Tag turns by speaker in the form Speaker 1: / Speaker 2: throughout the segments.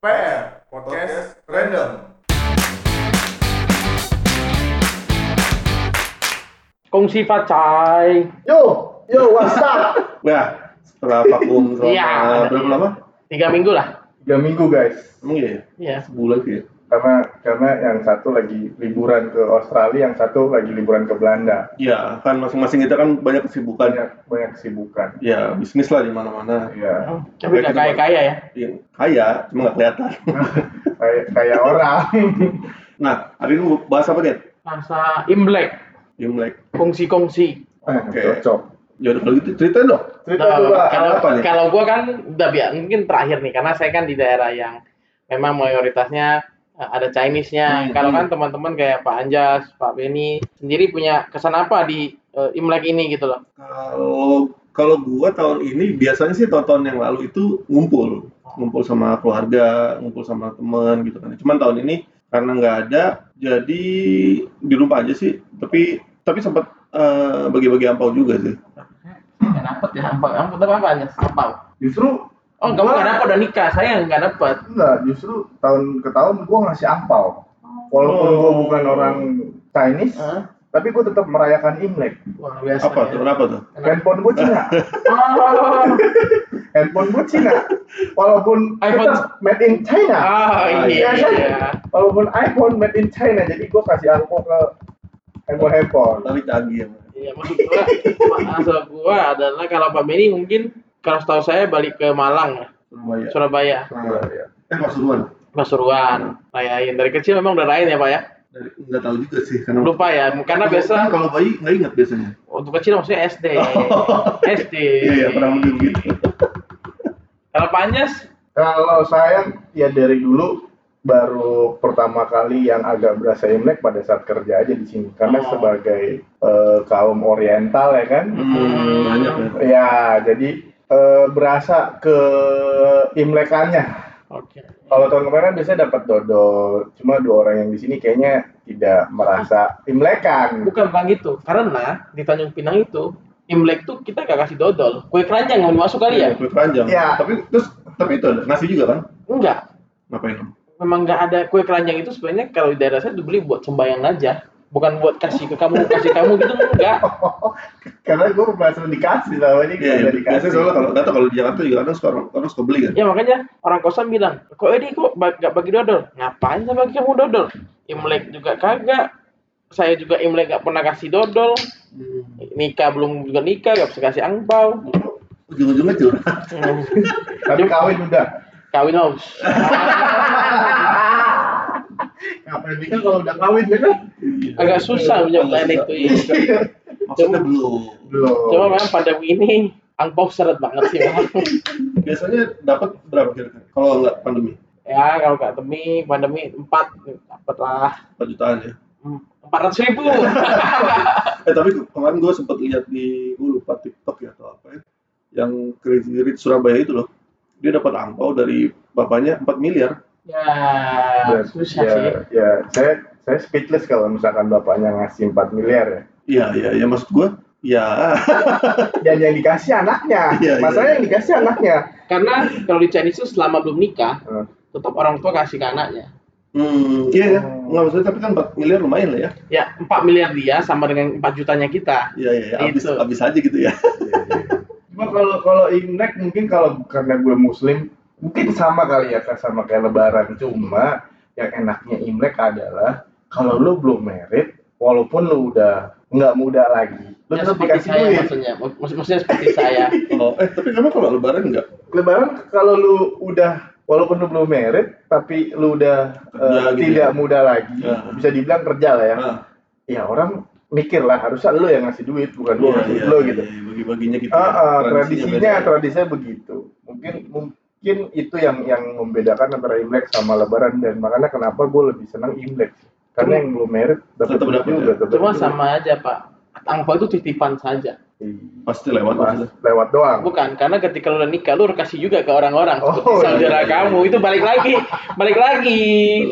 Speaker 1: PR Podcast Random.
Speaker 2: Kongsi pacai.
Speaker 3: Yo, yo, what's up?
Speaker 1: Nah, setelah vakum selama
Speaker 2: Iya.
Speaker 1: berapa lama?
Speaker 2: Tiga minggu lah.
Speaker 3: Tiga minggu guys,
Speaker 1: Emang iya?
Speaker 2: Iya.
Speaker 1: Sebulan sih ya?
Speaker 3: Karena karena yang satu lagi liburan ke Australia, yang satu lagi liburan ke Belanda.
Speaker 1: Iya, kan masing-masing kita kan banyak kesibukan.
Speaker 3: Banyak banyak kesibukan.
Speaker 1: Ya, bisnis lah di mana-mana.
Speaker 3: Ya,
Speaker 2: Tapi nggak kaya kaya ya.
Speaker 1: Iya, kaya, cuma nggak kelihatan.
Speaker 3: kayak kayak orang.
Speaker 1: Nah, hari ini bahas apa, Dit?
Speaker 2: Masa Imlek.
Speaker 1: Imlek.
Speaker 2: Kongsi-kongsi.
Speaker 3: Eh,
Speaker 1: Oke.
Speaker 3: Cocok.
Speaker 1: Ya udah kalau gitu ceritain dong.
Speaker 3: Cerita
Speaker 2: Nah,
Speaker 3: coba.
Speaker 2: kalau,
Speaker 1: apa nih?
Speaker 2: kalau gua kan udah biar mungkin terakhir nih karena saya kan di daerah yang memang mayoritasnya ada Chinese-nya.
Speaker 1: Hmm,
Speaker 2: Kalau
Speaker 1: hmm.
Speaker 2: kan teman-teman kayak Pak Anjas, Pak Beni sendiri punya kesan apa di eh, Imlek ini gitu loh.
Speaker 1: Kalau kalau gua tahun ini biasanya sih tahun-tahun yang lalu itu ngumpul, ngumpul sama keluarga, ngumpul sama teman gitu kan. Cuman tahun ini karena nggak ada, jadi di rumah aja sih. Tapi tapi sempat eh, bagi-bagi ampau juga sih.
Speaker 2: Dapet ya, ampau, ampau apa Anjas? Ampau.
Speaker 3: Justru
Speaker 2: Oh, kamu nggak dapet udah nikah, saya nggak dapet.
Speaker 3: enggak, justru tahun ke tahun gua ngasih ampau. Walaupun
Speaker 2: Oh.
Speaker 3: gua bukan orang Chinese,
Speaker 2: Hah?
Speaker 3: tapi gua tetap merayakan Imlek.
Speaker 2: Luar biasa.
Speaker 1: Apa
Speaker 2: ya.
Speaker 1: tuh? Kenapa tuh?
Speaker 3: Handphone gua Cina.
Speaker 2: Oh,
Speaker 3: Handphone gua Cina. Walaupun
Speaker 2: iPhone-
Speaker 3: made in China.
Speaker 2: oh iya.
Speaker 3: Iya kan?
Speaker 2: iya.
Speaker 3: walaupun iPhone made in China jadi gue kasih angko ke handphone handphone
Speaker 1: Tapi canggih ya.
Speaker 2: Iya, maksud gua, maksud gua adalah kalau Pak Beni mungkin kalau setahu saya balik ke Malang ya,
Speaker 1: Surabaya.
Speaker 2: Surabaya,
Speaker 3: Surabaya.
Speaker 1: Eh Pasuruan.
Speaker 2: Pasuruan, rayain dari kecil memang udah rayain ya Pak ya.
Speaker 1: Dari nggak tahu juga sih karena
Speaker 2: Lupa ya, karena
Speaker 1: Kan
Speaker 2: biasa
Speaker 1: kalau bayi nggak ingat biasanya.
Speaker 2: untuk kecil maksudnya SD, SD.
Speaker 1: Iya, iya, pernah mungkin gitu.
Speaker 2: Kalau Pak Anjas,
Speaker 3: kalau saya ya dari dulu baru pertama kali yang agak berasa Imlek pada saat kerja aja di sini karena
Speaker 2: Oh.
Speaker 3: sebagai eh, kaum Oriental ya kan
Speaker 1: Hmm, banyak ya.
Speaker 3: ya jadi eh, berasa ke Imlekannya
Speaker 2: oke.
Speaker 3: kalau tahun kemarin biasanya dapat dodol cuma dua orang yang di sini kayaknya tidak merasa Imlekan
Speaker 2: Bukan bang gitu, karena di Tanjung Pinang itu Imlek tuh kita gak kasih dodol, kue keranjang mau masuk kali ya?
Speaker 1: Kue keranjang.
Speaker 3: Iya.
Speaker 1: Tapi terus tapi itu ada nasi juga kan?
Speaker 2: Enggak,
Speaker 1: Ngapain?
Speaker 2: memang nggak ada kue keranjang itu sebenarnya kalau di daerah saya dibeli buat sembayang aja bukan buat kasih ke kamu kasih kamu gitu enggak.
Speaker 3: Karena gue merasa dikasih sama ini nggak ada
Speaker 1: iya.
Speaker 3: dikasih.
Speaker 1: biasanya soalnya kalau nggak tahu kalau di Jakarta juga kadang suka orang, suka beli kan.
Speaker 2: ya makanya orang kosan bilang kok ini kok nggak bagi dodol? Ngapain saya bagi kamu dodol? Imlek juga kagak. Saya juga imlek nggak pernah kasih dodol. Nikah belum juga nikah nggak bisa kasih angpau.
Speaker 1: Ujung-ujungnya curhat.
Speaker 3: tapi kawin udah.
Speaker 2: Kawin harus
Speaker 3: ngapain nikah kalau udah kawin ya kan
Speaker 2: agak susah menyampaikan itu ya.
Speaker 1: Maksudnya belum.
Speaker 3: belum
Speaker 2: cuma memang pandemi ini angpau seret banget sih.
Speaker 1: Biasanya dapat berapa kira-kira? Kalau nggak pandemi,
Speaker 2: ya kalau nggak pandemi pandemi empat dapat lah
Speaker 1: 4 jutaan ya.
Speaker 2: empat ratus ribu
Speaker 1: Eh tapi kemarin gue sempat lihat di gue lupa TikTok ya atau apa ya, yang Crazy Rich Surabaya itu loh, dia dapat angpau dari bapaknya 4 miliar.
Speaker 2: Ya
Speaker 3: Ya,
Speaker 2: susah
Speaker 3: ya,
Speaker 2: sih.
Speaker 3: ya. Saya saya speechless kalau misalkan bapaknya ngasih 4 miliar ya.
Speaker 1: Iya iya iya. Maksud gue, ya.
Speaker 3: Dan yang dikasih anaknya.
Speaker 1: Iya, iya,
Speaker 3: masalahnya
Speaker 1: iya.
Speaker 3: yang dikasih anaknya?
Speaker 2: Karena kalau di Chinese itu selama belum nikah
Speaker 3: Hmm.
Speaker 2: tetap orang tua kasih ke anaknya.
Speaker 1: Hmm, iya ya, nggak maksudnya tapi kan 4 miliar lumayan lah ya.
Speaker 2: ya 4 miliar dia sama dengan 4 jutanya kita.
Speaker 1: Iya iya, iya. habis
Speaker 2: Itu.
Speaker 1: habis aja gitu ya.
Speaker 3: cuma kalau kalau Imlek mungkin kalau karena gue muslim mungkin sama kali ya Kak, sama kayak lebaran cuma yang enaknya Imlek adalah kalau lu belum merit walaupun lu udah nggak muda lagi lu
Speaker 2: ya
Speaker 3: tetap
Speaker 2: seperti
Speaker 3: dikasih
Speaker 2: saya
Speaker 3: duit
Speaker 2: maksudnya Maksud, maksudnya seperti saya
Speaker 1: Oh, eh tapi kamu kalau lebaran nggak?
Speaker 3: lebaran kalau lu udah walaupun lu belum merit tapi lu udah
Speaker 1: Kerja
Speaker 3: eh,
Speaker 1: gitu
Speaker 3: tidak
Speaker 1: ya.
Speaker 3: muda lagi
Speaker 1: Ya.
Speaker 3: bisa dibilang kerja lah ya
Speaker 1: Ah,
Speaker 3: ya orang mikir lah harusnya lu yang ngasih duit bukan gua
Speaker 1: iya,
Speaker 3: ngasih
Speaker 1: iya,
Speaker 3: lu
Speaker 1: iya,
Speaker 3: gitu
Speaker 1: iya, Bagi-baginya gitu.
Speaker 3: Ah,
Speaker 1: ya.
Speaker 3: ah,
Speaker 1: Tradisinya
Speaker 3: tradisinya
Speaker 1: ya.
Speaker 3: tradisinya begitu mungkin itu yang yang membedakan antara Imlek sama Lebaran dan makanya kenapa gue lebih senang Imlek. Karena yang belum merit dapat juga
Speaker 1: ya.
Speaker 3: tetap
Speaker 2: cuma sama aja pak. Angpau itu titipan saja.
Speaker 3: Iya.
Speaker 1: Pasti lewat
Speaker 3: Pas
Speaker 1: maksudnya.
Speaker 3: lewat doang.
Speaker 2: Bukan karena ketika lu udah nikah lu kasih juga ke orang-orang.
Speaker 3: Oh,
Speaker 2: seperti
Speaker 3: iya,
Speaker 2: saudara
Speaker 1: iya, iya.
Speaker 2: kamu. Itu balik lagi. Balik lagi.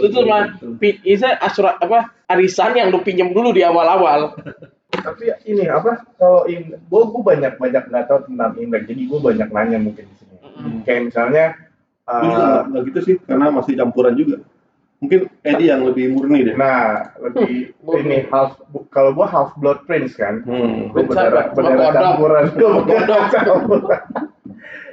Speaker 2: Itu cuma
Speaker 1: betul.
Speaker 2: pi- isa asurat apa arisan yang lu pinjam dulu di awal-awal.
Speaker 3: Tapi ini apa kalau gue gue banyak banyak nggak tahu tentang Imlek. Jadi gue banyak nanya mungkin di sini
Speaker 2: Mm-mm.
Speaker 3: kayak misalnya
Speaker 1: nggak- nggak gitu sih, karena masih campuran juga. Mungkin Eddie yang lebih murni deh.
Speaker 3: Nah, lebih
Speaker 2: Hmm.
Speaker 3: ini half kalau gua half blood prince kan.
Speaker 1: Hmm.
Speaker 3: Gua berdarah, campuran. Gua berdarah campuran.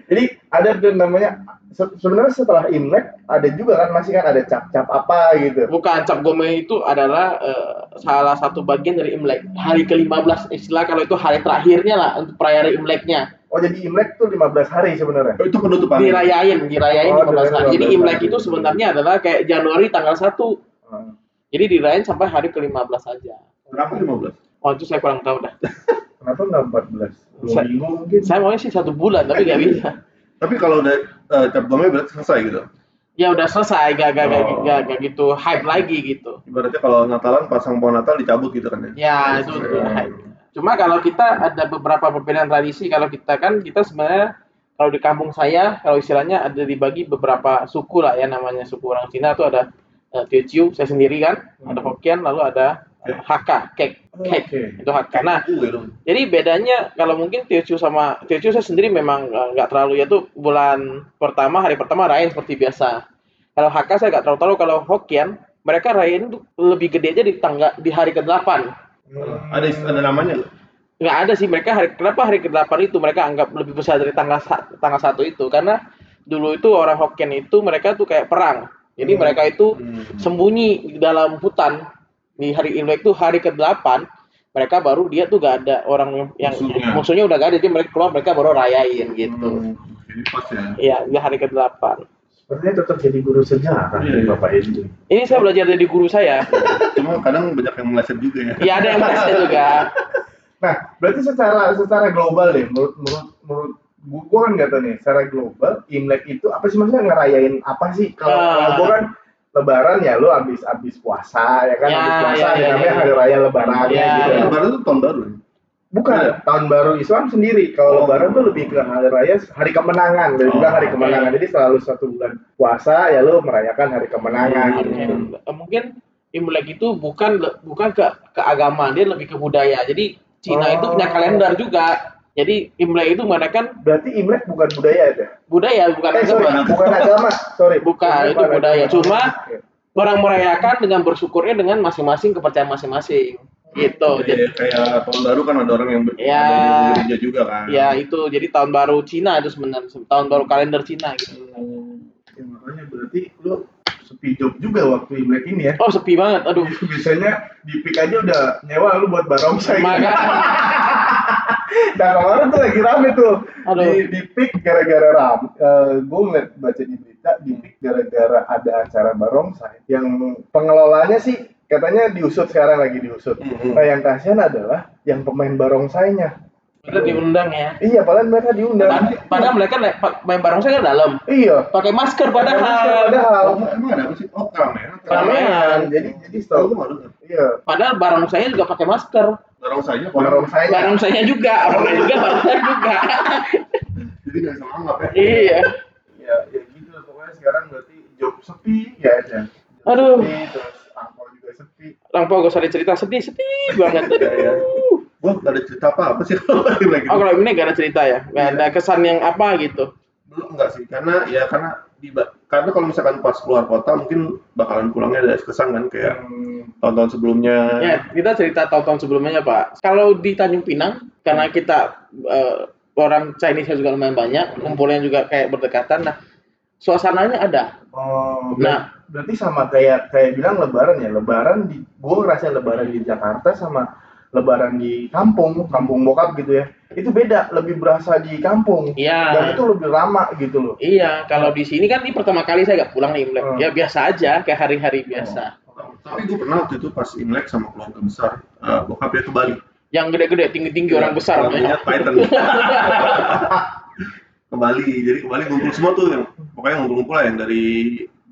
Speaker 3: Jadi ada namanya se- sebenarnya setelah Imlek ada juga kan masih kan ada cap-cap apa gitu.
Speaker 2: Bukan cap gome itu adalah eh, salah satu bagian dari Imlek. Hari ke-15 istilah kalau itu hari terakhirnya lah untuk perayaan Imleknya.
Speaker 3: Oh jadi Imlek tuh 15 hari sebenarnya.
Speaker 1: Oh, itu penutupan.
Speaker 2: Dirayain, dirayain
Speaker 3: Oh,
Speaker 2: 15 hari. Jadi
Speaker 3: 15
Speaker 2: Imlek
Speaker 3: hari.
Speaker 2: itu sebenarnya adalah kayak Januari tanggal 1.
Speaker 3: Hmm.
Speaker 2: Jadi dirayain sampai hari ke-15 aja.
Speaker 1: Kenapa 15?
Speaker 2: Oh itu saya kurang tahu dah.
Speaker 3: Kenapa nggak 14? Dua
Speaker 2: Sa-
Speaker 3: minggu mungkin.
Speaker 2: Saya maunya sih satu bulan tapi nggak bisa.
Speaker 1: Tapi kalau udah uh, cap gomnya berarti selesai gitu.
Speaker 2: Ya udah selesai, gak, gak,
Speaker 1: Oh.
Speaker 2: gak, gak gitu hype lagi gitu.
Speaker 1: Ibaratnya kalau Natalan pasang pohon Natal dicabut gitu kan ya.
Speaker 2: Ya itu itu hype. Cuma kalau kita ada beberapa perbedaan tradisi, kalau kita kan kita sebenarnya kalau di kampung saya, kalau istilahnya ada dibagi beberapa suku lah ya namanya suku orang Cina itu ada uh, Teochew, saya sendiri kan, ada Hokkien, lalu ada Hakka, Kek, Kek,
Speaker 3: Oke.
Speaker 2: itu Hakka. Nah, jadi bedanya kalau mungkin Teochew sama Teochew saya sendiri memang nggak terlalu ya tuh bulan pertama hari pertama rayain seperti biasa. Kalau Hakka saya nggak terlalu tahu kalau Hokkien mereka rayain lebih gede aja di tangga di hari ke-8.
Speaker 3: Hmm.
Speaker 1: Ada ada namanya nggak?
Speaker 2: nggak ada sih mereka hari kenapa hari ke-8 itu mereka anggap lebih besar dari tanggal tanggal satu itu karena dulu itu orang Hokkien itu mereka tuh kayak perang jadi
Speaker 3: Hmm.
Speaker 2: mereka itu
Speaker 1: Hmm.
Speaker 2: sembunyi di dalam hutan di hari Imlek itu hari ke-8 mereka baru dia tuh gak ada orang yang
Speaker 1: Musuhnya.
Speaker 2: musuhnya udah gak ada jadi mereka keluar mereka baru rayain gitu
Speaker 1: Hmm. Jadi pas ya.
Speaker 2: Iya, di hari ke-8
Speaker 3: Sepertinya cocok jadi guru sejarah
Speaker 1: Iya, iya.
Speaker 3: Bapak Edi.
Speaker 2: ini saya belajar dari guru saya
Speaker 1: Cuma kadang banyak yang meleset juga ya.
Speaker 2: iya ada yang merasa juga
Speaker 3: Nah, berarti secara secara global deh, menurut menurut menurut gua, kan nggak tahu nih, secara global Imlek itu apa sih maksudnya ngerayain apa sih? Kalau kalau gua kan Lebaran ya lu habis habis puasa ya kan
Speaker 2: Ya,
Speaker 3: habis puasa
Speaker 2: ya,
Speaker 3: ada
Speaker 2: ya,
Speaker 3: namanya
Speaker 2: ya.
Speaker 3: hari raya Lebaran
Speaker 2: Ya,
Speaker 3: gitu.
Speaker 2: Ya.
Speaker 1: Lebaran itu tahun baru. ya?
Speaker 3: Bukan
Speaker 1: Iya.
Speaker 3: tahun baru Islam sendiri. Kalau
Speaker 1: Oh.
Speaker 3: Lebaran tuh lebih ke hari raya hari kemenangan, dari
Speaker 1: Oh,
Speaker 3: bilang hari kemenangan. Jadi selalu satu bulan puasa ya lu merayakan hari kemenangan.
Speaker 1: Hmm.
Speaker 3: gitu.
Speaker 2: Eh, mungkin Imlek itu bukan bukan ke ke agama, dia lebih ke budaya. Jadi Cina
Speaker 3: Oh.
Speaker 2: itu punya kalender juga. Jadi Imlek itu mengadakan
Speaker 3: Berarti Imlek bukan budaya ya?
Speaker 2: budaya bukan
Speaker 3: Eh, sorry,
Speaker 2: agama.
Speaker 3: bukan agama. Sorry.
Speaker 2: Bukan,
Speaker 3: Imlek
Speaker 2: itu budaya.
Speaker 3: agama.
Speaker 2: Cuma. Orang merayakan dengan bersyukurnya dengan masing-masing kepercayaan masing-masing. Gitu. Jadi,
Speaker 1: Kayak, kayak tahun baru kan ada orang yang ber-
Speaker 2: Ya.
Speaker 1: gereja juga kan.
Speaker 2: ya itu jadi tahun baru Cina itu sebenarnya tahun baru kalender Cina gitu.
Speaker 3: Ya, makanya berarti lu sepi job juga waktu Imlek ini ya.
Speaker 2: Oh sepi banget, aduh.
Speaker 3: Biasanya di aja udah nyewa lu buat barongsai.
Speaker 2: Maka,
Speaker 3: Nah kemarin tuh lagi rame tuh
Speaker 2: Aduh.
Speaker 3: di di pik gara-gara ram. Eh gue ngeliat baca di berita di pik gara-gara ada acara barongsai yang pengelolanya sih katanya diusut sekarang lagi diusut.
Speaker 1: Mhm.
Speaker 3: Nah yang kasihan adalah yang pemain barongsainya.
Speaker 2: kita diundang ya.
Speaker 3: Iya, padahal mereka diundang.
Speaker 2: Padahal, padahal mereka main bareng saya ke dalam,
Speaker 3: Iya.
Speaker 2: pakai masker
Speaker 3: Padahal.
Speaker 2: padahal.
Speaker 3: padahal.
Speaker 1: Oh, emang ada apa sih? Oh, keramaian.
Speaker 2: Keramaian.
Speaker 3: Jadi jadi
Speaker 1: Tahu
Speaker 3: setahu
Speaker 1: gue malu kan.
Speaker 3: Iya.
Speaker 2: Padahal barang saya juga pakai masker.
Speaker 1: Barang saya,
Speaker 3: Barongsainya.
Speaker 2: Barang saya juga, orangnya juga, barang saya juga.
Speaker 1: Jadi nggak bisa nganggap ya.
Speaker 2: iya.
Speaker 3: ya ya gitu pokoknya sekarang berarti job sepi ya aja Job
Speaker 2: Aduh.
Speaker 3: sepi, terus angkor juga sepi
Speaker 2: Lampau gak usah dicerita sedih, sedih banget.
Speaker 1: Ya, ya. Gue gak ada cerita apa-apa sih kalau lagi lagi.
Speaker 2: Oh kalau ini gak ada cerita ya, gak ada kesan yang apa gitu.
Speaker 1: Belum enggak sih, karena ya karena di karena kalau misalkan pas keluar kota mungkin bakalan pulangnya ada kesan kan kayak
Speaker 3: Hmm,
Speaker 1: tahun-tahun sebelumnya.
Speaker 2: Ya, kita cerita tahun-tahun sebelumnya Pak. Kalau di Tanjung Pinang, karena kita eh, orang Chinese juga lumayan banyak, kumpulnya juga kayak berdekatan. Nah, suasananya ada.
Speaker 3: oh
Speaker 2: Nah.
Speaker 3: ber- berarti sama kayak kayak bilang lebaran ya lebaran di gue ngerasa lebaran di Jakarta sama lebaran di kampung kampung bokap gitu ya itu beda lebih berasa di kampung
Speaker 2: Iya.
Speaker 3: dan itu lebih lama gitu loh
Speaker 2: Iya, kalau di sini kan ini pertama kali saya gak pulang nih Imlek.
Speaker 3: Hmm.
Speaker 2: Ya biasa aja, kayak hari-hari biasa.
Speaker 1: Tapi gue pernah waktu itu pas Imlek sama keluarga besar, uh, bokapnya ke Bali.
Speaker 2: Yang gede-gede, tinggi-tinggi orang besar.
Speaker 1: Namanya Titan. ke Bali, jadi ke Bali ngumpul semua tuh yang pokoknya ngumpul-ngumpul lah yang dari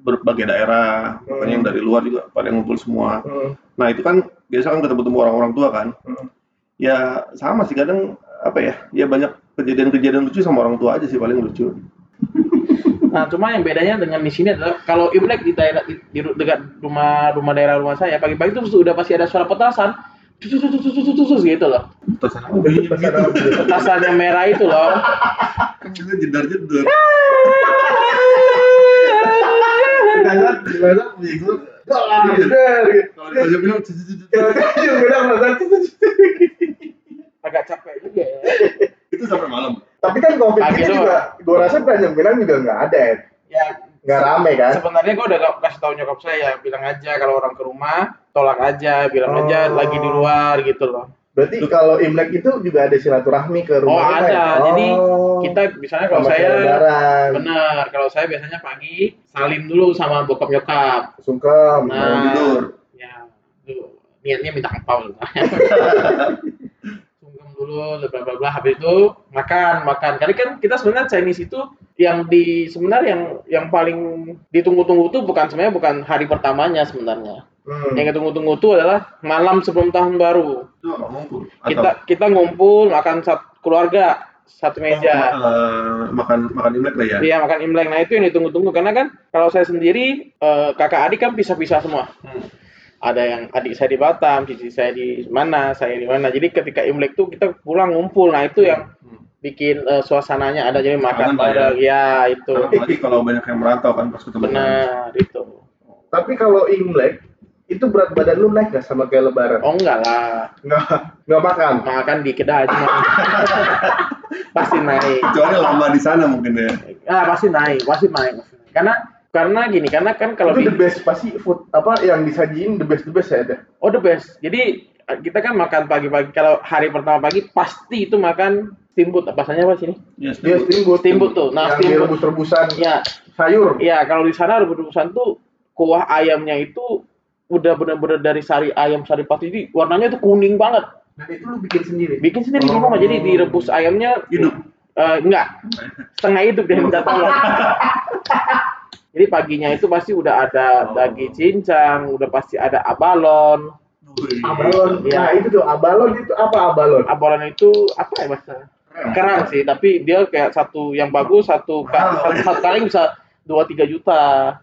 Speaker 1: berbagai daerah, pokoknya yang dari luar juga pada ngumpul semua.
Speaker 3: Hmm,
Speaker 1: Nah itu kan biasa kan ketemu-temu orang-orang tua kan.
Speaker 3: hmm.
Speaker 1: Ya sama sih kadang apa ya, ya banyak kejadian-kejadian lucu sama orang tua aja sih paling lucu.
Speaker 2: Nah, cuma yang bedanya dengan di sini adalah kalau Imlek di daerah di, di dekat rumah rumah daerah rumah saya pagi-pagi itu sudah pasti ada suara petasan. Tus, tus, tus, tus, tus, tus, tus, gitu loh. Petasan yang merah itu loh.
Speaker 1: Kan
Speaker 3: Ah, udah.
Speaker 1: Kalau dia bilang
Speaker 2: Agak capek juga ya.
Speaker 1: itu sampai malam.
Speaker 3: Tapi kan covid
Speaker 2: Pagi
Speaker 3: ini
Speaker 2: doang.
Speaker 3: juga, gue rasa Tanjung Pinang juga nggak ada ya.
Speaker 2: Ya
Speaker 3: Nggak rame kan?
Speaker 2: sebenarnya gue udah kasih tahu nyokap saya bilang aja kalau orang ke rumah tolak aja bilang aja
Speaker 3: Oh.
Speaker 2: lagi di luar gitu loh
Speaker 3: Berarti kalau Imlek itu juga ada silaturahmi ke
Speaker 2: oh
Speaker 3: rumah kita ya?
Speaker 2: ada jadi
Speaker 3: Oh.
Speaker 2: kita misalnya kalau saya benar kalau saya biasanya pagi salim dulu sama bokap nyokap
Speaker 3: Sungkem.
Speaker 2: Nah.
Speaker 1: Mau tidur.
Speaker 2: ya dulu niatnya minta angpau gitu. sungkem dulu bla bla bla habis itu makan makan karena kan kita sebenarnya Chinese itu yang di sebenarnya yang yang paling ditunggu-tunggu tuh bukan sebenarnya bukan hari pertamanya sebenarnya
Speaker 3: Hmm.
Speaker 2: yang ditunggu-tunggu itu adalah malam sebelum tahun baru
Speaker 1: ngumpul?
Speaker 2: kita kita ngumpul makan satu keluarga satu meja
Speaker 1: eh, makan makan imlek lah ya.
Speaker 2: Iya makan imlek. Nah itu yang ditunggu-tunggu karena kan kalau saya sendiri eh, kakak adik kan pisah-pisah semua.
Speaker 1: Hmm.
Speaker 2: Ada yang adik saya di Batam, cici saya di mana, saya di mana. Jadi ketika imlek tuh kita pulang ngumpul. Nah itu yang
Speaker 1: Hmm.
Speaker 2: bikin eh, suasananya ada jadi makan
Speaker 1: ya.
Speaker 2: bareng. Ya itu
Speaker 1: Karena apalagi kalau banyak yang merantau kan pas ketemu.
Speaker 2: benar itu.
Speaker 3: Tapi kalau Imlek itu berat badan lu naik gak sama kayak lebaran?
Speaker 2: Oh enggak lah,
Speaker 3: Nggak, nggak makan.
Speaker 2: makan dikit aja. pasti naik.
Speaker 1: Kecuali lama di sana mungkin ya.
Speaker 2: Ah pasti naik, pasti naik. pasti naik. Karena karena gini, karena kan kalau
Speaker 3: itu
Speaker 2: di
Speaker 3: the best pasti food apa yang disajiin the best the best ya ada.
Speaker 2: Oh the best. Jadi kita kan makan pagi-pagi. Kalau hari pertama pagi pasti itu makan steamboat. Apa bahasanya apa sini?
Speaker 1: Yes,
Speaker 3: Dia steamboat.
Speaker 2: Steamboat tuh. Nah,
Speaker 3: yang
Speaker 2: steamboat.
Speaker 3: direbus-rebusan
Speaker 2: Ya,
Speaker 3: sayur.
Speaker 2: ya kalau di sana rebus-rebusan tuh kuah ayamnya itu udah bener-bener dari sari ayam sari pati. Jadi warnanya tuh kuning banget.
Speaker 3: Dan itu lu bikin sendiri.
Speaker 2: Bikin sendiri di
Speaker 3: Oh.
Speaker 2: rumah. Jadi direbus ayamnya
Speaker 1: Hidup.
Speaker 2: Eh, enggak, setengah hidup dia minta tolong. Jadi paginya itu pasti udah ada
Speaker 1: Oh.
Speaker 2: daging cincang, udah pasti ada abalon.
Speaker 3: Abalon.
Speaker 2: Iya.
Speaker 3: Nah, itu tuh abalon itu apa abalon?
Speaker 2: Abalon itu apa ya bahasa? Kerang sih, tapi dia kayak satu yang bagus satu satu, satu kali bisa dua tiga juta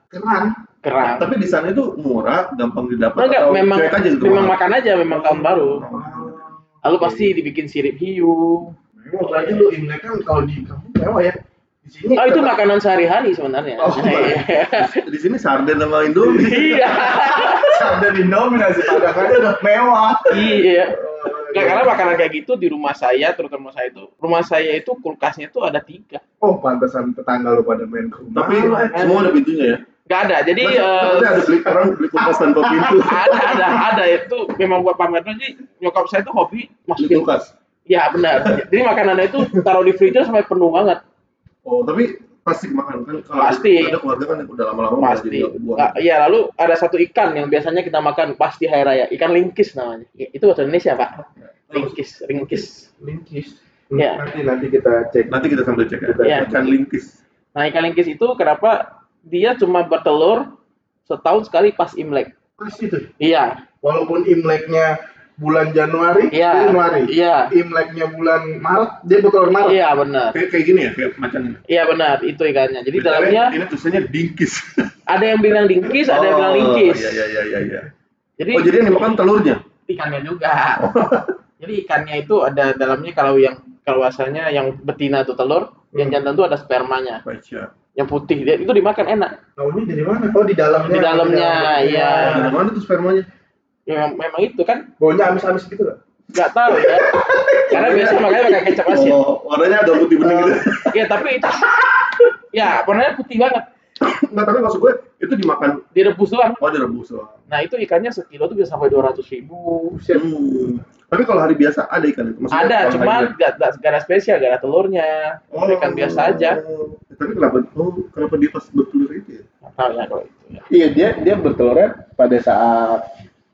Speaker 3: Keran.
Speaker 2: kerang.
Speaker 1: Tapi di sana itu murah, gampang didapat
Speaker 2: Nah, enggak,
Speaker 1: atau
Speaker 2: memang
Speaker 1: cuek aja gitu
Speaker 2: memang
Speaker 1: mahal?
Speaker 2: makan aja, memang tahun baru. Lalu
Speaker 3: Oke.
Speaker 2: pasti dibikin sirip hiu.
Speaker 3: Memang berarti lu Imlek kan kalau di kampung mewah ya. Di sini
Speaker 2: Oh itu makanan sehari-hari sebenarnya.
Speaker 3: Oh,
Speaker 1: Di sini sarden sama Indomie.
Speaker 2: iya.
Speaker 3: di Indomie nasi padang aja udah mewah.
Speaker 2: iya. Nggak, karena makanan kayak gitu di rumah saya, terutama saya itu, rumah saya itu kulkasnya itu ada tiga.
Speaker 3: Oh, pantesan tetangga lu pada main ke rumah.
Speaker 1: Tapi
Speaker 3: eh.
Speaker 1: semua ada pintunya ya.
Speaker 2: Nggak ada, jadi
Speaker 1: Maksud-
Speaker 2: eh,
Speaker 1: maksudnya ada beli orang beli kulkas tanpa pintu.
Speaker 2: ada, ada, ada itu memang buat pamer aja. Nyokap saya tuh hobi
Speaker 1: Beli
Speaker 2: masukin.
Speaker 1: kulkas.
Speaker 2: Ya benar. Jadi makanannya itu taruh di freezer sampai penuh banget.
Speaker 1: Oh, tapi pasti makan kan kalau
Speaker 2: Pasti.
Speaker 1: ada keluarga kan yang udah lama-lama
Speaker 2: Pasti.
Speaker 1: jadi buang.
Speaker 2: Nggak, Iya, lalu ada satu ikan yang biasanya kita makan pasti hari raya. Ikan lingkis namanya. Ya, Itu bahasa Indonesia, Pak. Lingkis, ringkis.
Speaker 3: Linkis.
Speaker 2: Ya.
Speaker 3: Nanti nanti kita cek.
Speaker 1: Nanti kita sambil cek ya.
Speaker 2: Iya.
Speaker 1: Ikan lingkis.
Speaker 2: Nah, ikan lingkis itu kenapa dia cuma bertelur setahun sekali pas Imlek.
Speaker 3: Pas itu.
Speaker 2: Iya,
Speaker 3: Walaupun Imleknya bulan Januari,
Speaker 2: Iya.
Speaker 3: Januari.
Speaker 2: Iya.
Speaker 3: Imleknya bulan Maret, dia betul Maret.
Speaker 2: iya benar.
Speaker 1: Kayak kayak gini ya, kayak macam ini.
Speaker 2: Iya benar, itu ikannya. Jadi
Speaker 1: BTW,
Speaker 2: dalamnya
Speaker 1: ini tulisannya dingkis.
Speaker 2: ada yang bilang dingkis, ada yang bilang lingkis.
Speaker 1: Iya iya iya iya iya.
Speaker 2: Jadi
Speaker 1: Oh, jadi yang dimakan telurnya.
Speaker 2: ikannya juga. Jadi ikannya itu ada dalamnya kalau yang kalau asalnya yang betina itu telur, yang
Speaker 3: Hmm.
Speaker 2: jantan itu ada spermanya.
Speaker 1: Baca.
Speaker 2: Yang putih dia itu dimakan enak.
Speaker 3: Tahunya dari mana? Oh, di dalamnya.
Speaker 2: Di dalamnya, iya.
Speaker 1: Dari mana tuh spermanya?
Speaker 2: Memang, memang itu kan
Speaker 3: Baunya amis-amis gitu nggak?
Speaker 2: nggak tahu ya. Karena biasanya makanya pakai kecap asin.
Speaker 1: Oh, warnanya agak putih bening gitu.
Speaker 2: Ya tapi itu ya warnanya putih banget.
Speaker 1: Enggak, tapi maksud gue itu dimakan
Speaker 2: Direbus doang.
Speaker 1: oh direbus doang.
Speaker 2: Nah itu ikannya sekilo tuh bisa sampai dua ratus ribu.
Speaker 1: Hmm. Tapi kalau hari biasa ada ikan itu. Maksudnya
Speaker 2: Ada, cuma nggak nggak ada spesial, nggak ada telurnya.
Speaker 1: Oh.
Speaker 2: Ikan biasa aja.
Speaker 1: Tapi kenapa? Oh, kenapa dia pas bertelur itu ya?
Speaker 2: Tahu ya kalau itu. Ya.
Speaker 3: Iya dia dia bertelurnya pada saat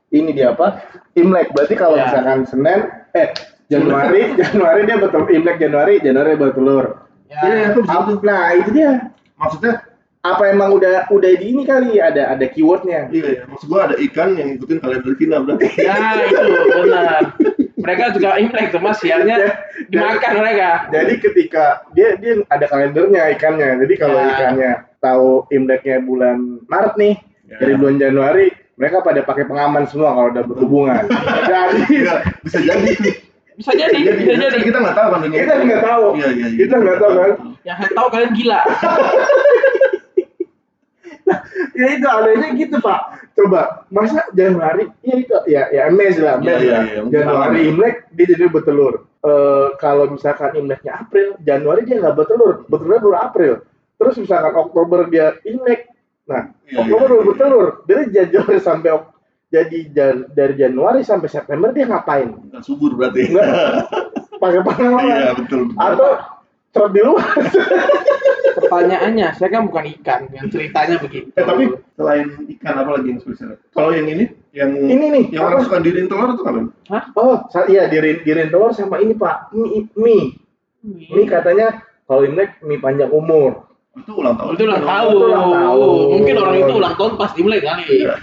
Speaker 3: ini dia apa? Imlek. Berarti kalau
Speaker 2: Ya.
Speaker 3: misalkan Senin eh Januari Januari dia bertelur Imlek Januari Januari bertelur.
Speaker 2: Ya,
Speaker 1: Iya, iya, aku.
Speaker 3: Nah itu dia.
Speaker 1: Maksudnya
Speaker 3: Apa emang udah udah di ini kali ada ada keywordnya?
Speaker 1: iya, iya. maksud gue ada ikan yang ngikutin kalender Cina berarti.
Speaker 2: ya itu benar. Mereka juga imlek cuma siangnya dimakan mereka.
Speaker 3: Jadi ketika dia dia ada kalendernya ikannya. Jadi kalau
Speaker 2: Ya.
Speaker 3: ikannya tahu Imleknya bulan Maret nih
Speaker 1: Ya.
Speaker 3: dari bulan Januari mereka pada pakai pengaman semua kalau udah berhubungan. Jadi
Speaker 1: bisa jadi.
Speaker 2: Bisa jadi, bisa jadi.
Speaker 1: Tapi kita nggak tahu kan dunia.
Speaker 3: kita nggak tahu.
Speaker 1: Iya, iya, iya.
Speaker 3: Kita nggak tahu kan.
Speaker 2: Yang saya tahu kalian gila.
Speaker 3: ya itu anehnya gitu pak coba masa Januari ya itu ya ya mes lah mes
Speaker 1: Iya, iya,
Speaker 3: lah
Speaker 1: iya, mungkin
Speaker 3: Januari. Imlek dia jadi bertelur Eh, kalau misalkan Imleknya April Januari dia nggak bertelur bertelur baru April terus misalkan Oktober dia Imlek nah
Speaker 1: Iya,
Speaker 3: Oktober
Speaker 1: iya,
Speaker 3: baru
Speaker 1: iya.
Speaker 3: bertelur dari Januari sampai jadi jan- dari Januari sampai September dia ngapain
Speaker 1: Nggak subur berarti.
Speaker 3: Nggak. pakai pengalaman
Speaker 1: Iya betul.
Speaker 3: atau trot di luar
Speaker 2: Pertanyaannya, saya kan bukan ikan, yang ceritanya begitu.
Speaker 1: Eh tapi selain ikan apa lagi yang spesial? Kalau yang ini, yang
Speaker 3: ini nih
Speaker 1: yang
Speaker 3: apa?
Speaker 1: orang suka dirin telur itu apa?
Speaker 2: Hah?
Speaker 3: Oh, iya dirin dirin telur sama ini Pak, mie. mie. Mie katanya kalau Imlek mie panjang umur.
Speaker 1: Itu ulang tahun.
Speaker 2: Itu ulang tahun.
Speaker 3: Itu ulang tahun.
Speaker 2: Mungkin orang itu ulang tahun pas Imlek kali.
Speaker 1: Iya.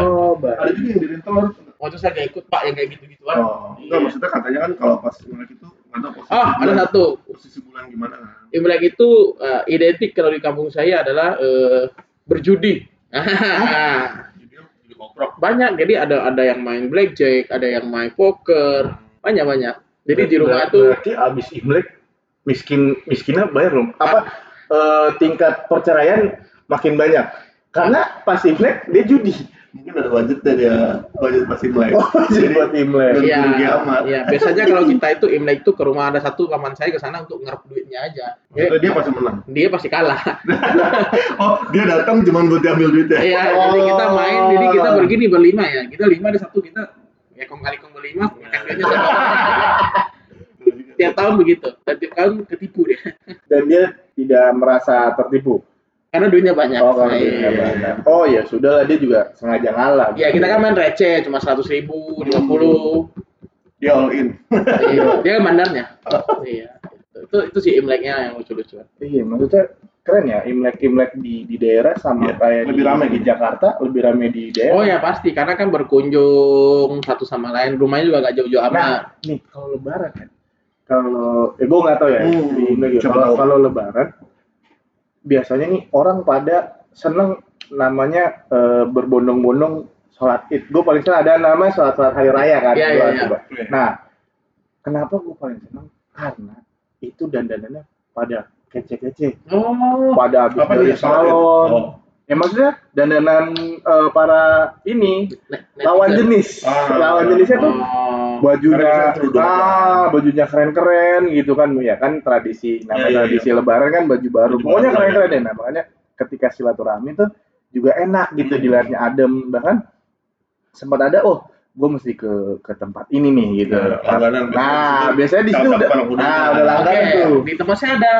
Speaker 3: Oh,
Speaker 1: Ada juga yang dirin telur.
Speaker 2: Waktu saya gak ikut Pak yang kayak gitu-gituan.
Speaker 1: Oh, enggak maksudnya katanya kan kalau pas Imlek itu nggak tahu posisi.
Speaker 2: Ah, ada satu.
Speaker 1: Posisi bulan gimana?
Speaker 2: Imlek itu eh, identik kalau di kampung saya adalah eh, berjudi.
Speaker 1: Jadi jadi koprok.
Speaker 2: banyak jadi ada ada yang main blackjack, ada yang main poker, banyak banyak. Jadi di rumah tuh
Speaker 3: berarti abis Imlek miskin miskinnya banyak dong. Apa eh, tingkat perceraian makin banyak? Karena pas Imlek dia judi.
Speaker 1: Mungkin ada budgetnya dia budget pas Imlek.
Speaker 3: Oh, jadi buat Imlek.
Speaker 2: Iya, iya. Biasanya kalau kita itu Imlek itu ke rumah ada satu paman saya ke sana untuk ngerep duitnya aja.
Speaker 1: Maksudnya dia pasti menang.
Speaker 2: Dia pasti kalah.
Speaker 1: Oh, dia datang cuma buat diambil duitnya.
Speaker 2: Iya, jadi kita main, jadi kita begini berlima ya. Kita lima ada satu kita ya kong kali kong berlima, makan duitnya sama. Tiap tahun begitu, dan tiap tahun ketipu dia.
Speaker 3: Dan dia tidak merasa tertipu.
Speaker 2: Karena duitnya banyak.
Speaker 3: Oh, kalau
Speaker 2: Nah,
Speaker 3: dia
Speaker 2: iya.
Speaker 3: banyak. Oh ya sudah lah dia juga sengaja ngalah.
Speaker 2: Ya kita kan main receh, cuma seratus ribu, lima puluh.
Speaker 1: Dia all in.
Speaker 2: Iya, dia bandarnya. Iya. Itu, itu itu sih imleknya yang lucu-lucu.
Speaker 3: Iya, maksudnya keren ya Imlek-Imlek di di daerah sama
Speaker 1: Iya,
Speaker 3: kayak
Speaker 1: lebih
Speaker 3: di,
Speaker 1: rame
Speaker 3: di
Speaker 1: gitu.
Speaker 3: Jakarta lebih rame di daerah.
Speaker 2: Oh ya pasti, karena kan berkunjung satu sama lain, rumahnya juga gak jauh-jauh
Speaker 3: Nah,
Speaker 2: amat.
Speaker 3: nih kalau lebaran kan. Kalau eh gue nggak tahu ya
Speaker 1: Hmm,
Speaker 3: di ya. Kalau lebaran biasanya nih orang pada seneng namanya eh, berbondong-bondong sholat id. Gue paling seneng ada namanya sholat sholat hari raya kan.
Speaker 2: Iya.
Speaker 3: coba.
Speaker 1: Iya.
Speaker 3: Nah, kenapa gue paling seneng? Karena itu dandanannya pada kece-kece.
Speaker 2: Oh,
Speaker 3: pada habis
Speaker 1: Apa
Speaker 3: dari salon.
Speaker 1: Oh.
Speaker 3: Ya maksudnya dandanan eh, para ini
Speaker 2: net-
Speaker 3: lawan jenis,
Speaker 1: Ah.
Speaker 3: lawan jenisnya tuh
Speaker 2: Oh,
Speaker 3: bajunya ah bajunya keren-keren gitu kan. Ya kan tradisi namanya
Speaker 1: iya,
Speaker 3: tradisi lebaran kan baju baru.
Speaker 1: Baju
Speaker 3: pokoknya keren-keren
Speaker 1: iya.
Speaker 3: deh nah makanya ketika silaturahmi tuh juga enak gitu dilihatnya. Adem bahkan sempat ada oh gue mesti ke ke tempat ini nih gitu.
Speaker 1: Nah, langganan
Speaker 3: nah
Speaker 1: biasanya
Speaker 3: biasanya di situ udah nah udah langganan tuh.
Speaker 2: di tempat saya ada.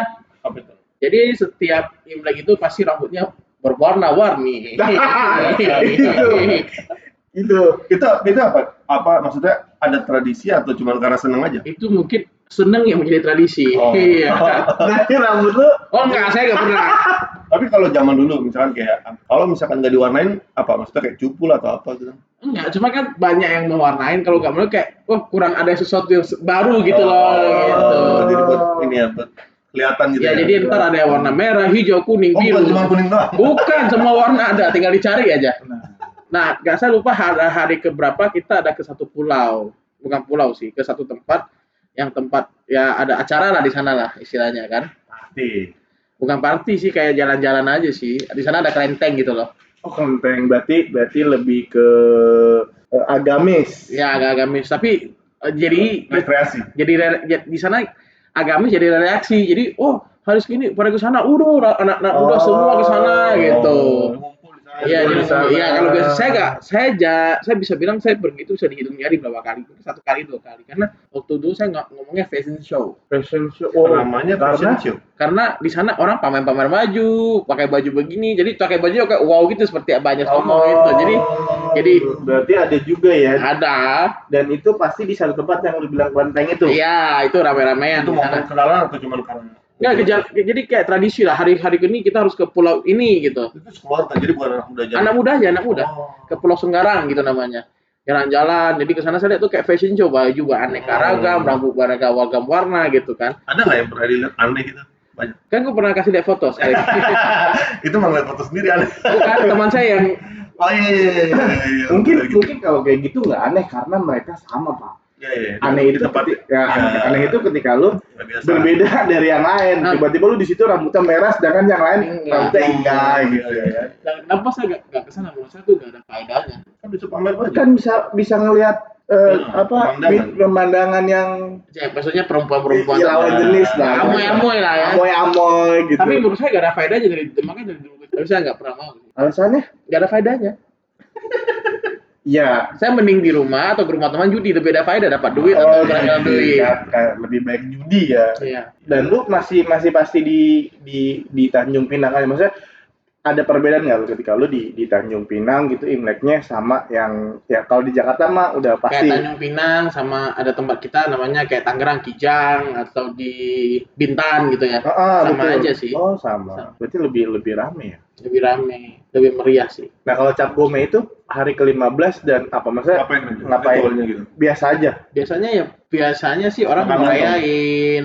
Speaker 1: Apa itu?
Speaker 2: Jadi setiap Imlek itu pasti rambutnya berwarna-warni.
Speaker 3: itu itu
Speaker 1: Itu itu apa? Apa maksudnya ada tradisi atau cuma karena seneng aja?
Speaker 2: itu mungkin seneng yang menjadi tradisi.
Speaker 1: Oh.
Speaker 2: Iya.
Speaker 3: berarti rambut lu
Speaker 2: Oh enggak, saya enggak pernah.
Speaker 1: Tapi kalau zaman dulu misalkan kayak kalau misalkan nggak diwarnain apa maksudnya kayak cupul atau apa gitu?
Speaker 2: Enggak, cuma kan banyak yang mewarnain kalau nggak mau kayak wah kurang ada sesuatu yang baru gitu loh gitu.
Speaker 1: Oh, Jadi buat ini ya buat kelihatan gitu
Speaker 2: Ya
Speaker 1: ya.
Speaker 2: jadi ntar ada yang warna merah, hijau, kuning,
Speaker 1: Oh,
Speaker 2: biru.
Speaker 1: bukan cuma kuning doang.
Speaker 2: Bukan, semua warna ada, tinggal dicari aja.
Speaker 3: nah
Speaker 2: Nah, nggak saya lupa hari, hari keberapa kita ada ke satu pulau, bukan pulau sih, ke satu tempat yang tempat ya ada acara lah di sana lah istilahnya kan.
Speaker 1: Pasti.
Speaker 2: Bukan party sih, kayak jalan-jalan aja sih. Di sana ada kelenteng gitu loh.
Speaker 3: oh kelenteng berarti berarti lebih ke eh, agamis
Speaker 2: Ya agak agamis, tapi eh, jadi
Speaker 1: Rekreasi.
Speaker 2: jadi re- ya- di sana agamis jadi reaksi. Jadi oh harus gini pada ke sana, udah anak-anak muda
Speaker 3: Oh.
Speaker 2: semua ke sana gitu. Iya, jadi
Speaker 3: di sana.
Speaker 2: iya kalau biasa saya nggak, saya ja, saya bisa bilang saya pergi itu bisa dihitung jari berapa kali, satu kali dua kali, karena waktu dulu saya nggak ngomongnya fashion show,
Speaker 3: fashion show. Oh
Speaker 1: namanya fashion
Speaker 3: karena
Speaker 1: show.
Speaker 2: karena di sana orang pamer-pamer baju, pakai baju begini, jadi pakai baju kayak wow gitu seperti banyak
Speaker 3: Oh.
Speaker 2: ngomong itu, jadi jadi
Speaker 3: berarti ada juga ya?
Speaker 2: Ada,
Speaker 3: dan itu pasti di satu tempat yang lu bilang kelenteng itu?
Speaker 2: Iya itu rame-ramean
Speaker 1: Itu mau kenalan atau cuma karena
Speaker 2: Nggak, kejal- jadi kayak tradisi lah hari-hari ini kita harus ke pulau ini gitu.
Speaker 1: itu sekeluarga jadi bukan anak muda aja.
Speaker 2: Anak muda aja, anak muda.
Speaker 1: Oh.
Speaker 2: Ke Pulau Senggarang gitu namanya. Jalan-jalan, jadi ke sana saya lihat tuh kayak fashion show, baju juga aneka
Speaker 1: Oh.
Speaker 2: ragam, rambut beraneka ragam warna gitu kan.
Speaker 1: Ada nggak yang pernah dilihat aneh gitu? Banyak.
Speaker 2: Kan gue pernah kasih lihat foto sekali.
Speaker 1: itu mah ngeliat foto sendiri aneh.
Speaker 2: Bukan teman saya yang
Speaker 1: Oh iya iya iya. iya, iya.
Speaker 3: mungkin
Speaker 1: gitu.
Speaker 3: mungkin kalau kayak gitu nggak aneh karena mereka sama pak
Speaker 1: Ya, ya, ya.
Speaker 3: Aneh itu
Speaker 1: tempat
Speaker 3: ketika, ya, aneh, aneh itu ketika lu
Speaker 1: ya, biasa.
Speaker 3: berbeda dari yang lain.
Speaker 2: Nah.
Speaker 3: Tiba-tiba lu di situ rambutnya merah sedangkan yang lain
Speaker 2: Enggak.
Speaker 3: rambutnya enggak gitu ya.
Speaker 2: Dan Nah, kenapa saya nggak nggak ke sana? Menurut saya tuh nggak ada faedahnya.
Speaker 1: Kan bisa pamer.
Speaker 3: Kan bisa bisa ngelihat eh,
Speaker 1: Ya,
Speaker 3: apa
Speaker 1: pemandangan.
Speaker 3: pemandangan yang
Speaker 2: Ya, maksudnya perempuan-perempuan.
Speaker 3: Iya, lawan
Speaker 1: Ya.
Speaker 3: jenis lah.
Speaker 2: Amoy-amoy lah ya.
Speaker 3: Amoy-amoy gitu.
Speaker 2: Tapi menurut saya nggak ada faedahnya dari makanya dari dulu. Tapi saya nggak pernah mau.
Speaker 3: alasannya
Speaker 2: Nggak ada faedahnya.
Speaker 3: Ya
Speaker 2: Saya mending di rumah atau ke rumah teman judi lebih ada faedah dapat duit atau berangkat duit.
Speaker 3: kayak- kayak lebih baik judi ya.
Speaker 2: Iya.
Speaker 3: Dan lu masih masih pasti di di di Tanjung Pinang kan maksudnya ada perbedaan nggak ketika lu di di Tanjung Pinang gitu Imleknya sama yang ya kalau di Jakarta mah udah pasti
Speaker 2: Kayak Tanjung Pinang sama ada tempat kita namanya kayak Tangerang Kijang atau di Bintan gitu ya.
Speaker 3: Ah, ah,
Speaker 2: sama
Speaker 3: betul.
Speaker 2: aja sih.
Speaker 3: Oh sama.
Speaker 2: Sama.
Speaker 3: Berarti lebih lebih rame ya.
Speaker 2: Lebih rame, lebih meriah sih.
Speaker 3: Nah kalau cap gome itu hari ke-15 dan apa maksudnya
Speaker 1: Ngapain?
Speaker 3: Ngapain?
Speaker 1: Gitu.
Speaker 3: biasa aja.
Speaker 2: Biasanya ya biasanya sih orang
Speaker 1: Makan
Speaker 2: ngerayain.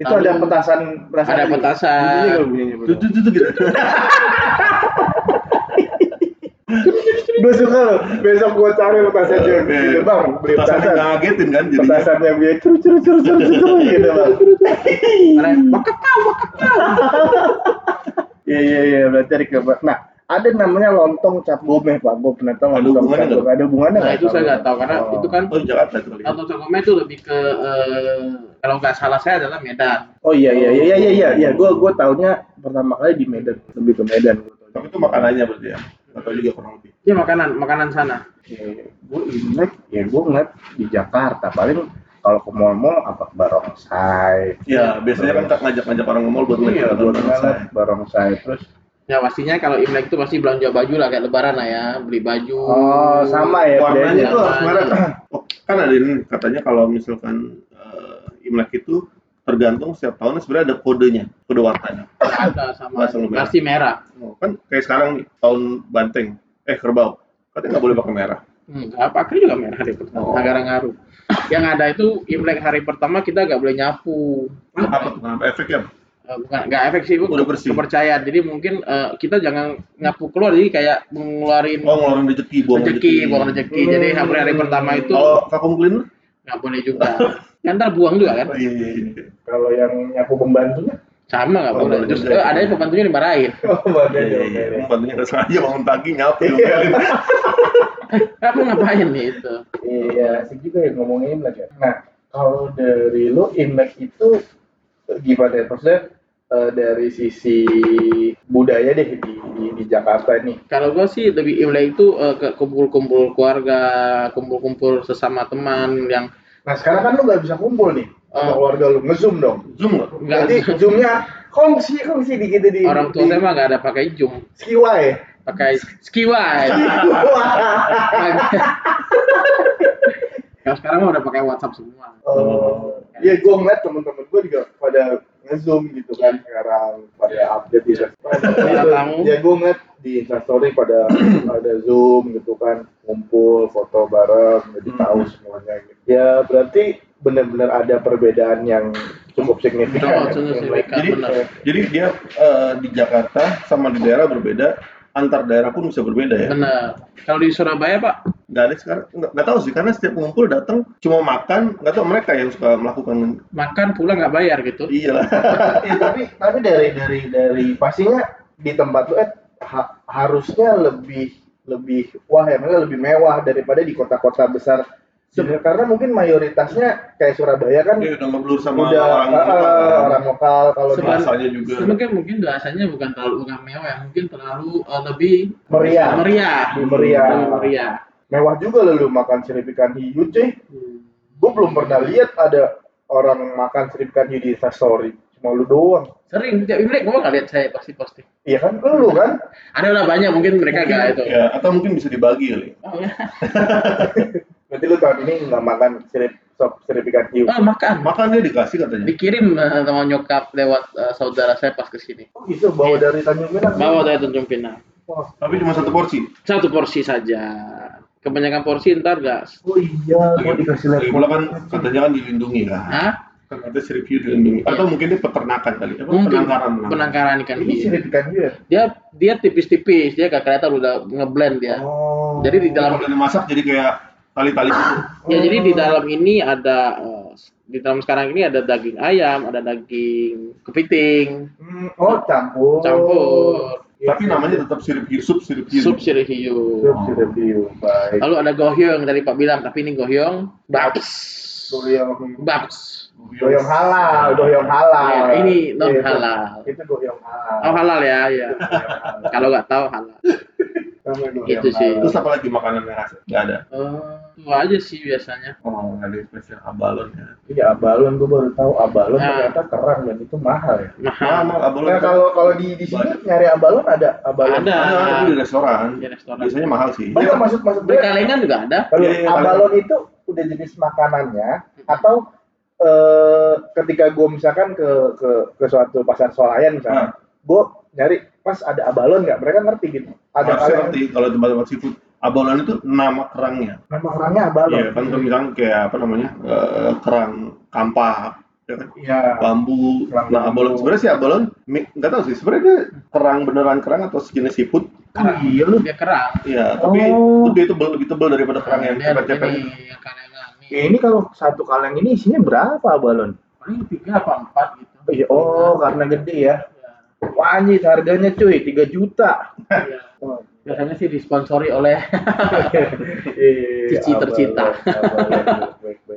Speaker 3: Itu
Speaker 2: Lalu
Speaker 3: ada petasan berasa
Speaker 2: ada petasan.
Speaker 1: Tuh, tuh, tuh, tuh, gitu.
Speaker 3: Gue suka loh. Besok gue cari petasannya
Speaker 1: Oke.
Speaker 3: gitu bang. Beli
Speaker 1: Petasan
Speaker 3: petasan.
Speaker 1: ngagetin kan jadinya.
Speaker 3: Petasannya biar curu curu curu curu curu gitu bang.
Speaker 2: Ada kau, bakal kau.
Speaker 3: Iya iya iya berarti ke Nah ada namanya lontong cap gome pak. Gue pernah tahu
Speaker 1: Ada
Speaker 3: lontong
Speaker 1: hubungannya
Speaker 3: cap gome. Ada hubungannya
Speaker 2: Nah itu saya nggak tahu karena
Speaker 3: Oh.
Speaker 2: itu kan
Speaker 1: Oh, Jakarta itu kali. ya.
Speaker 2: Lontong Sokome itu lebih ke eh, kalau nggak salah saya adalah Medan.
Speaker 3: Oh iya iya iya iya iya iya. Gue gue taunya pertama kali di Medan lebih ke Medan.
Speaker 1: Tapi itu makanannya berarti ya. Atau juga kurang lebih.
Speaker 2: Ini makanan makanan sana.
Speaker 3: gue imlek ya gue ngeliat di Jakarta paling kalau ke mall-mall apa barongsai
Speaker 1: Ya, biasanya kan ngajak-ngajak orang nge-mall buat
Speaker 3: iya
Speaker 1: ngeliat orang
Speaker 3: ngeliat barongsai terus
Speaker 2: Ya pastinya kalau Imlek itu pasti belanja baju lah kayak Lebaran lah ya, beli baju.
Speaker 3: oh sama ya
Speaker 1: Warnanya itu harus merah. Oh, kan ada ini katanya kalau misalkan eh, Imlek itu tergantung setiap tahun sebenarnya ada kodenya, kode warnanya.
Speaker 2: Ada sama
Speaker 1: merah.
Speaker 2: pasti merah.
Speaker 1: Oh, kan kayak sekarang nih, tahun banteng, eh kerbau. Katanya nggak boleh pakai merah.
Speaker 2: Enggak, pakai juga merah hari pertama.
Speaker 1: Oh.
Speaker 2: Agak ngaruh. Yang ada itu Imlek hari pertama kita nggak boleh nyapu.
Speaker 1: Apa tuh? Efeknya?
Speaker 2: Eh, bukan nggak efek sih.
Speaker 1: Udah bersih.
Speaker 2: kepercayaan. Jadi mungkin eh, kita jangan nyapu keluar, jadi kayak mengeluarin
Speaker 1: Oh, ngeluarin rezeki, buang
Speaker 2: rezeki, buang rezeki. Jadi
Speaker 3: Hmm.
Speaker 2: hari hari pertama itu
Speaker 1: Kalau vacuum cleaner?
Speaker 2: nggak boleh juga. Kan ntar buang juga kan?
Speaker 1: Oh, iya, iya, iya.
Speaker 3: kalau yang nyapu pembantunya
Speaker 2: Sama nggak
Speaker 1: Oh,
Speaker 2: boleh. Terus eh, ada yang pembantunya dimarahin.
Speaker 3: oh
Speaker 1: Iya, iya, iya. Pembantunya nggak sengaja bangun pagi nyapu.
Speaker 2: Kamu ngapain nih itu?
Speaker 3: iya asik juga ya ngomongin ya nah kalau dari lu imlek itu gimana ya maksudnya eh, dari sisi budaya deh di, di, di Jakarta ini
Speaker 2: Kalau gue sih lebih Imlek itu eh, ke kumpul-kumpul keluarga, kumpul-kumpul sesama teman yang
Speaker 3: nah sekarang kan lu nggak bisa kumpul nih sama
Speaker 2: Oh.
Speaker 3: keluarga lu ngezoom dong
Speaker 1: Zoom nggak?
Speaker 3: Jadi zoomnya kongsi kongsi di gitu di
Speaker 2: orang tua
Speaker 3: di
Speaker 2: saya mah nggak ada pakai zoom,
Speaker 3: skiwai.
Speaker 2: pakai skiwai. Kalau sekarang mah udah pakai WhatsApp semua.
Speaker 3: Oh, iya gue ngeliat temen-temen gue juga pada ngezoom gitu kan sekarang pada update di
Speaker 2: tamu.
Speaker 3: Ya gue ngeliat di Instastory pada ada zoom gitu kan ngumpul foto bareng jadi
Speaker 1: Hmm.
Speaker 3: tahu semuanya gitu. Ya berarti benar-benar ada perbedaan yang cukup signifikan.
Speaker 2: Oh,
Speaker 3: ya,
Speaker 2: signifikan,
Speaker 3: Imlek.
Speaker 1: Jadi,
Speaker 2: benar.
Speaker 1: jadi dia eh, di Jakarta sama di daerah berbeda, antar daerah pun bisa berbeda ya.
Speaker 2: Benar. Kalau di Surabaya Pak,
Speaker 1: Nggak ada sekarang, nggak, nggak tahu sih karena setiap ngumpul datang cuma makan, nggak tahu mereka yang suka melakukan
Speaker 2: makan pulang nggak bayar gitu.
Speaker 1: iya lah.
Speaker 3: Ya, tapi tapi dari dari dari pastinya di tempat lu eh ha- harusnya lebih lebih wah ya maksudnya lebih mewah daripada di kota-kota besar Sebenarnya karena mungkin mayoritasnya kayak Surabaya kan
Speaker 1: Dia udah ngeblur sama
Speaker 3: udah
Speaker 1: orang
Speaker 3: ah,
Speaker 1: lokal,
Speaker 3: ah,
Speaker 1: kan.
Speaker 3: orang lokal kalau
Speaker 1: bahasanya juga.
Speaker 2: Mungkin mungkin bahasanya bukan terlalu bukan mewah, ya. mungkin terlalu eh, lebih
Speaker 3: meriah
Speaker 2: meriah.
Speaker 3: Lebih meriah.
Speaker 2: Lebih meriah.
Speaker 3: Mewah juga loh lu makan serip ikan hiu cuy
Speaker 2: Hmm.
Speaker 3: gue belum pernah lihat ada orang makan serip ikan hiu di Instastory cuma lu doang
Speaker 2: Sering tiap Imlek gua nggak lihat saya pasti posting.
Speaker 3: iya kan lu kan
Speaker 2: Ada lah banyak mungkin mereka
Speaker 1: Mungkin,
Speaker 2: nggak itu.
Speaker 1: ya, atau mungkin bisa dibagi kali.
Speaker 2: Oh, ya.
Speaker 3: berarti lu tahun ini nggak makan serip sop serip ikan hiu
Speaker 2: Oh, makan.
Speaker 1: Makan dia dikasih katanya.
Speaker 2: Dikirim eh, sama nyokap lewat eh, saudara saya pas ke sini.
Speaker 3: oh gitu bawa dari Tanjung Pinang
Speaker 2: Bawa dari Tanjung Pinang.
Speaker 3: Wah.
Speaker 1: Tapi cuma satu porsi.
Speaker 2: Satu porsi saja. Kebanyakan porsi ntar gas.
Speaker 3: oh iya mau dikasih
Speaker 1: Lagi pula kan katanya kan dilindungi kan.
Speaker 2: Hah?
Speaker 1: Kan ada serip hiu dilindungi. Atau mungkin dia peternakan kali. Apa
Speaker 2: Mungkin
Speaker 1: penangkaran.
Speaker 2: penangkaran ikan
Speaker 3: ini
Speaker 2: hiu.
Speaker 3: serip ikan hiu ya
Speaker 2: Dia dia tipis-tipis, dia gak kelihatan udah ngeblend dia.
Speaker 3: oh
Speaker 2: Jadi di dalam
Speaker 1: Kalau udah dimasak jadi kayak tali-tali gitu.
Speaker 2: Ya jadi di dalam ini ada eh, di dalam sekarang ini ada daging ayam, ada daging kepiting,
Speaker 3: Hmm, oh campur.
Speaker 2: campur,
Speaker 3: Iya,
Speaker 1: Tapi namanya tetap sirip hiu, sup sirip hiu.
Speaker 2: sup sirih hiu.
Speaker 3: Sup sudah biu, baik.
Speaker 2: Lalu ada gohyong tadi Pak bilang, tapi ini gohyong babs.
Speaker 3: Goyong
Speaker 2: Babs.
Speaker 3: goyong halal, goyong halal.
Speaker 2: Ya, ini non
Speaker 3: Itu-
Speaker 2: halal.
Speaker 3: Itu goyong halal.
Speaker 2: Oh halal ya, ya. Kalau nggak tahu halal. Gitu sih.
Speaker 1: Terus apa lagi makanan yang khas? Nggak ada.
Speaker 2: Oh, itu aja sih biasanya.
Speaker 1: Oh, nggak ada yang spesial abalon ya.
Speaker 3: Iya, abalon gua baru tahu abalon
Speaker 2: Nah.
Speaker 3: ternyata kerang dan itu mahal ya.
Speaker 2: Mahal.
Speaker 1: Mahal abalon.
Speaker 3: Nah, kalau kalau di di sini nyari abalon ada abalon.
Speaker 2: Ada.
Speaker 1: ada tapi di restoran.
Speaker 2: Di restoran.
Speaker 1: Biasanya mahal sih.
Speaker 3: Banyak maksud maksud
Speaker 2: Di
Speaker 3: gue
Speaker 2: kalengan juga ada.
Speaker 3: kalau
Speaker 1: Iya, iya,
Speaker 3: abalon itu udah jenis makanannya atau eh, ketika gue misalkan ke ke ke suatu pasar swalayan misalnya, gue nyari pas ada abalon nggak mereka ngerti gitu. Ada kalian
Speaker 1: ngerti kalau tempat-tempat seafood. Abalon itu nama kerangnya.
Speaker 3: nama kerangnya abalon.
Speaker 1: Iya, kan kalau misalnya kayak apa namanya? eh, kerang kampak, ya kan?
Speaker 3: Iya.
Speaker 1: bambu.
Speaker 3: Kerang
Speaker 1: nah, abalon sebenarnya sih abalon nggak tahu sih sebenarnya dia kerang beneran kerang atau sejenis seafood.
Speaker 3: Oh, iya lu.
Speaker 2: Dia kerang.
Speaker 1: Iya, tapi
Speaker 3: Oh.
Speaker 1: lebih tebel lebih tebel daripada kerang yang
Speaker 2: Dia
Speaker 1: cepet-cepet.
Speaker 2: ini yang kalengan.
Speaker 3: Ya, ini kalau satu kaleng ini isinya berapa abalon?
Speaker 2: Paling tiga apa empat gitu.
Speaker 3: Iya, oh karena gede ya. Wah anjir harganya cuy 3 juta.
Speaker 2: Iya.
Speaker 3: Oh.
Speaker 2: Biasanya sih disponsori oleh Cici tercinta.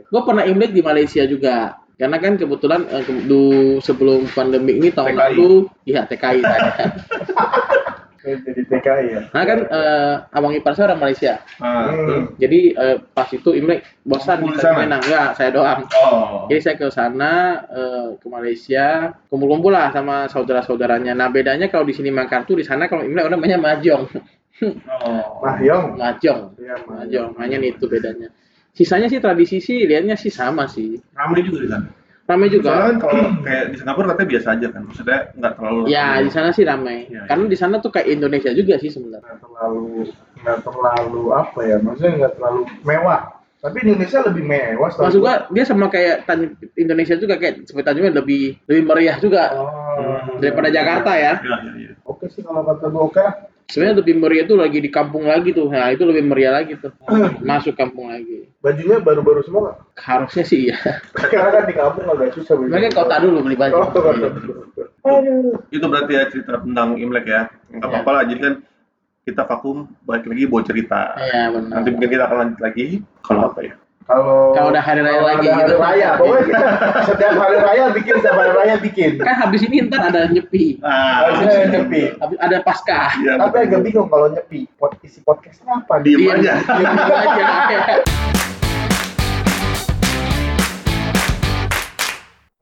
Speaker 2: gue pernah imlek di Malaysia juga karena kan kebetulan eh, ke- du- sebelum pandemi ini tahun
Speaker 1: TKI.
Speaker 2: lalu iya TKI saya.
Speaker 3: Jadi TKI ya.
Speaker 2: nah kan eh, abang ipar saya orang Malaysia
Speaker 1: Ah,
Speaker 3: Hmm.
Speaker 2: jadi eh, pas itu imlek bosan
Speaker 1: di?
Speaker 2: Terminal enggak saya doang
Speaker 1: Oh.
Speaker 2: jadi saya ke sana eh, ke Malaysia kumpul-kumpul lah sama saudara-saudaranya nah bedanya kalau di sini Makartu di sana kalau imlek orang namanya mahjong
Speaker 1: Oh.
Speaker 3: Mahyong.
Speaker 2: mahjong
Speaker 3: Iya,
Speaker 2: mahjong hanya itu bedanya sisanya sih tradisi sih lihatnya sih sama sih
Speaker 1: Ramai juga di sana.
Speaker 2: Ramai
Speaker 1: Soalnya
Speaker 2: juga
Speaker 1: kan kalau kayak di Singapura katanya biasa aja kan. Maksudnya nggak terlalu
Speaker 2: Ya di sana sih ramai.
Speaker 1: Iya,
Speaker 2: Karena di sana tuh kayak Indonesia juga sih sebenarnya.
Speaker 3: Nggak terlalu nggak terlalu apa ya? Maksudnya nggak terlalu mewah. Tapi Indonesia lebih mewah.
Speaker 2: Maksud
Speaker 3: gua.
Speaker 2: gua dia sama kayak Indonesia juga kayak seperti Tanjung Priok lebih lebih meriah juga
Speaker 3: Oh.
Speaker 2: daripada Jakarta ya.
Speaker 1: Iya, iya, iya.
Speaker 3: Oke sih kalau kata gue oke. lah.
Speaker 2: Sebenarnya lebih meriah itu lagi di kampung lagi tuh. Nah itu lebih meriah lagi tuh. Masuk kampung lagi.
Speaker 3: Bajunya baru-baru semua nggak?
Speaker 2: Harusnya sih iya.
Speaker 3: Karena kan di kampung agak susah. beli
Speaker 2: Mereka
Speaker 3: baju.
Speaker 2: kota dulu beli baju.
Speaker 3: Oh, kota. Aduh.
Speaker 1: Itu berarti ya cerita tentang Imlek ya. Nggak
Speaker 2: Iya.
Speaker 1: apa-apa lah. Jadi kan kita vakum balik lagi buat cerita.
Speaker 2: Iya benar.
Speaker 1: Nanti mungkin kita akan lanjut lagi. Kalau apa ya?
Speaker 3: Kalau
Speaker 2: Kalau udah hari raya lagi
Speaker 3: ada hari
Speaker 2: gitu.
Speaker 3: raya, pokoknya kita setiap hari raya bikin, setiap hari raya bikin.
Speaker 2: Kan habis ini ntar ada nyepi.
Speaker 1: Ah,
Speaker 3: Harusnya yang nyepi.
Speaker 2: Habis ada pasca.
Speaker 1: Iya,
Speaker 3: Tapi agak bingung kalau nyepi. Pod, isi podcastnya apa?
Speaker 1: Diem
Speaker 2: Iya,
Speaker 1: aja.
Speaker 2: diem aja.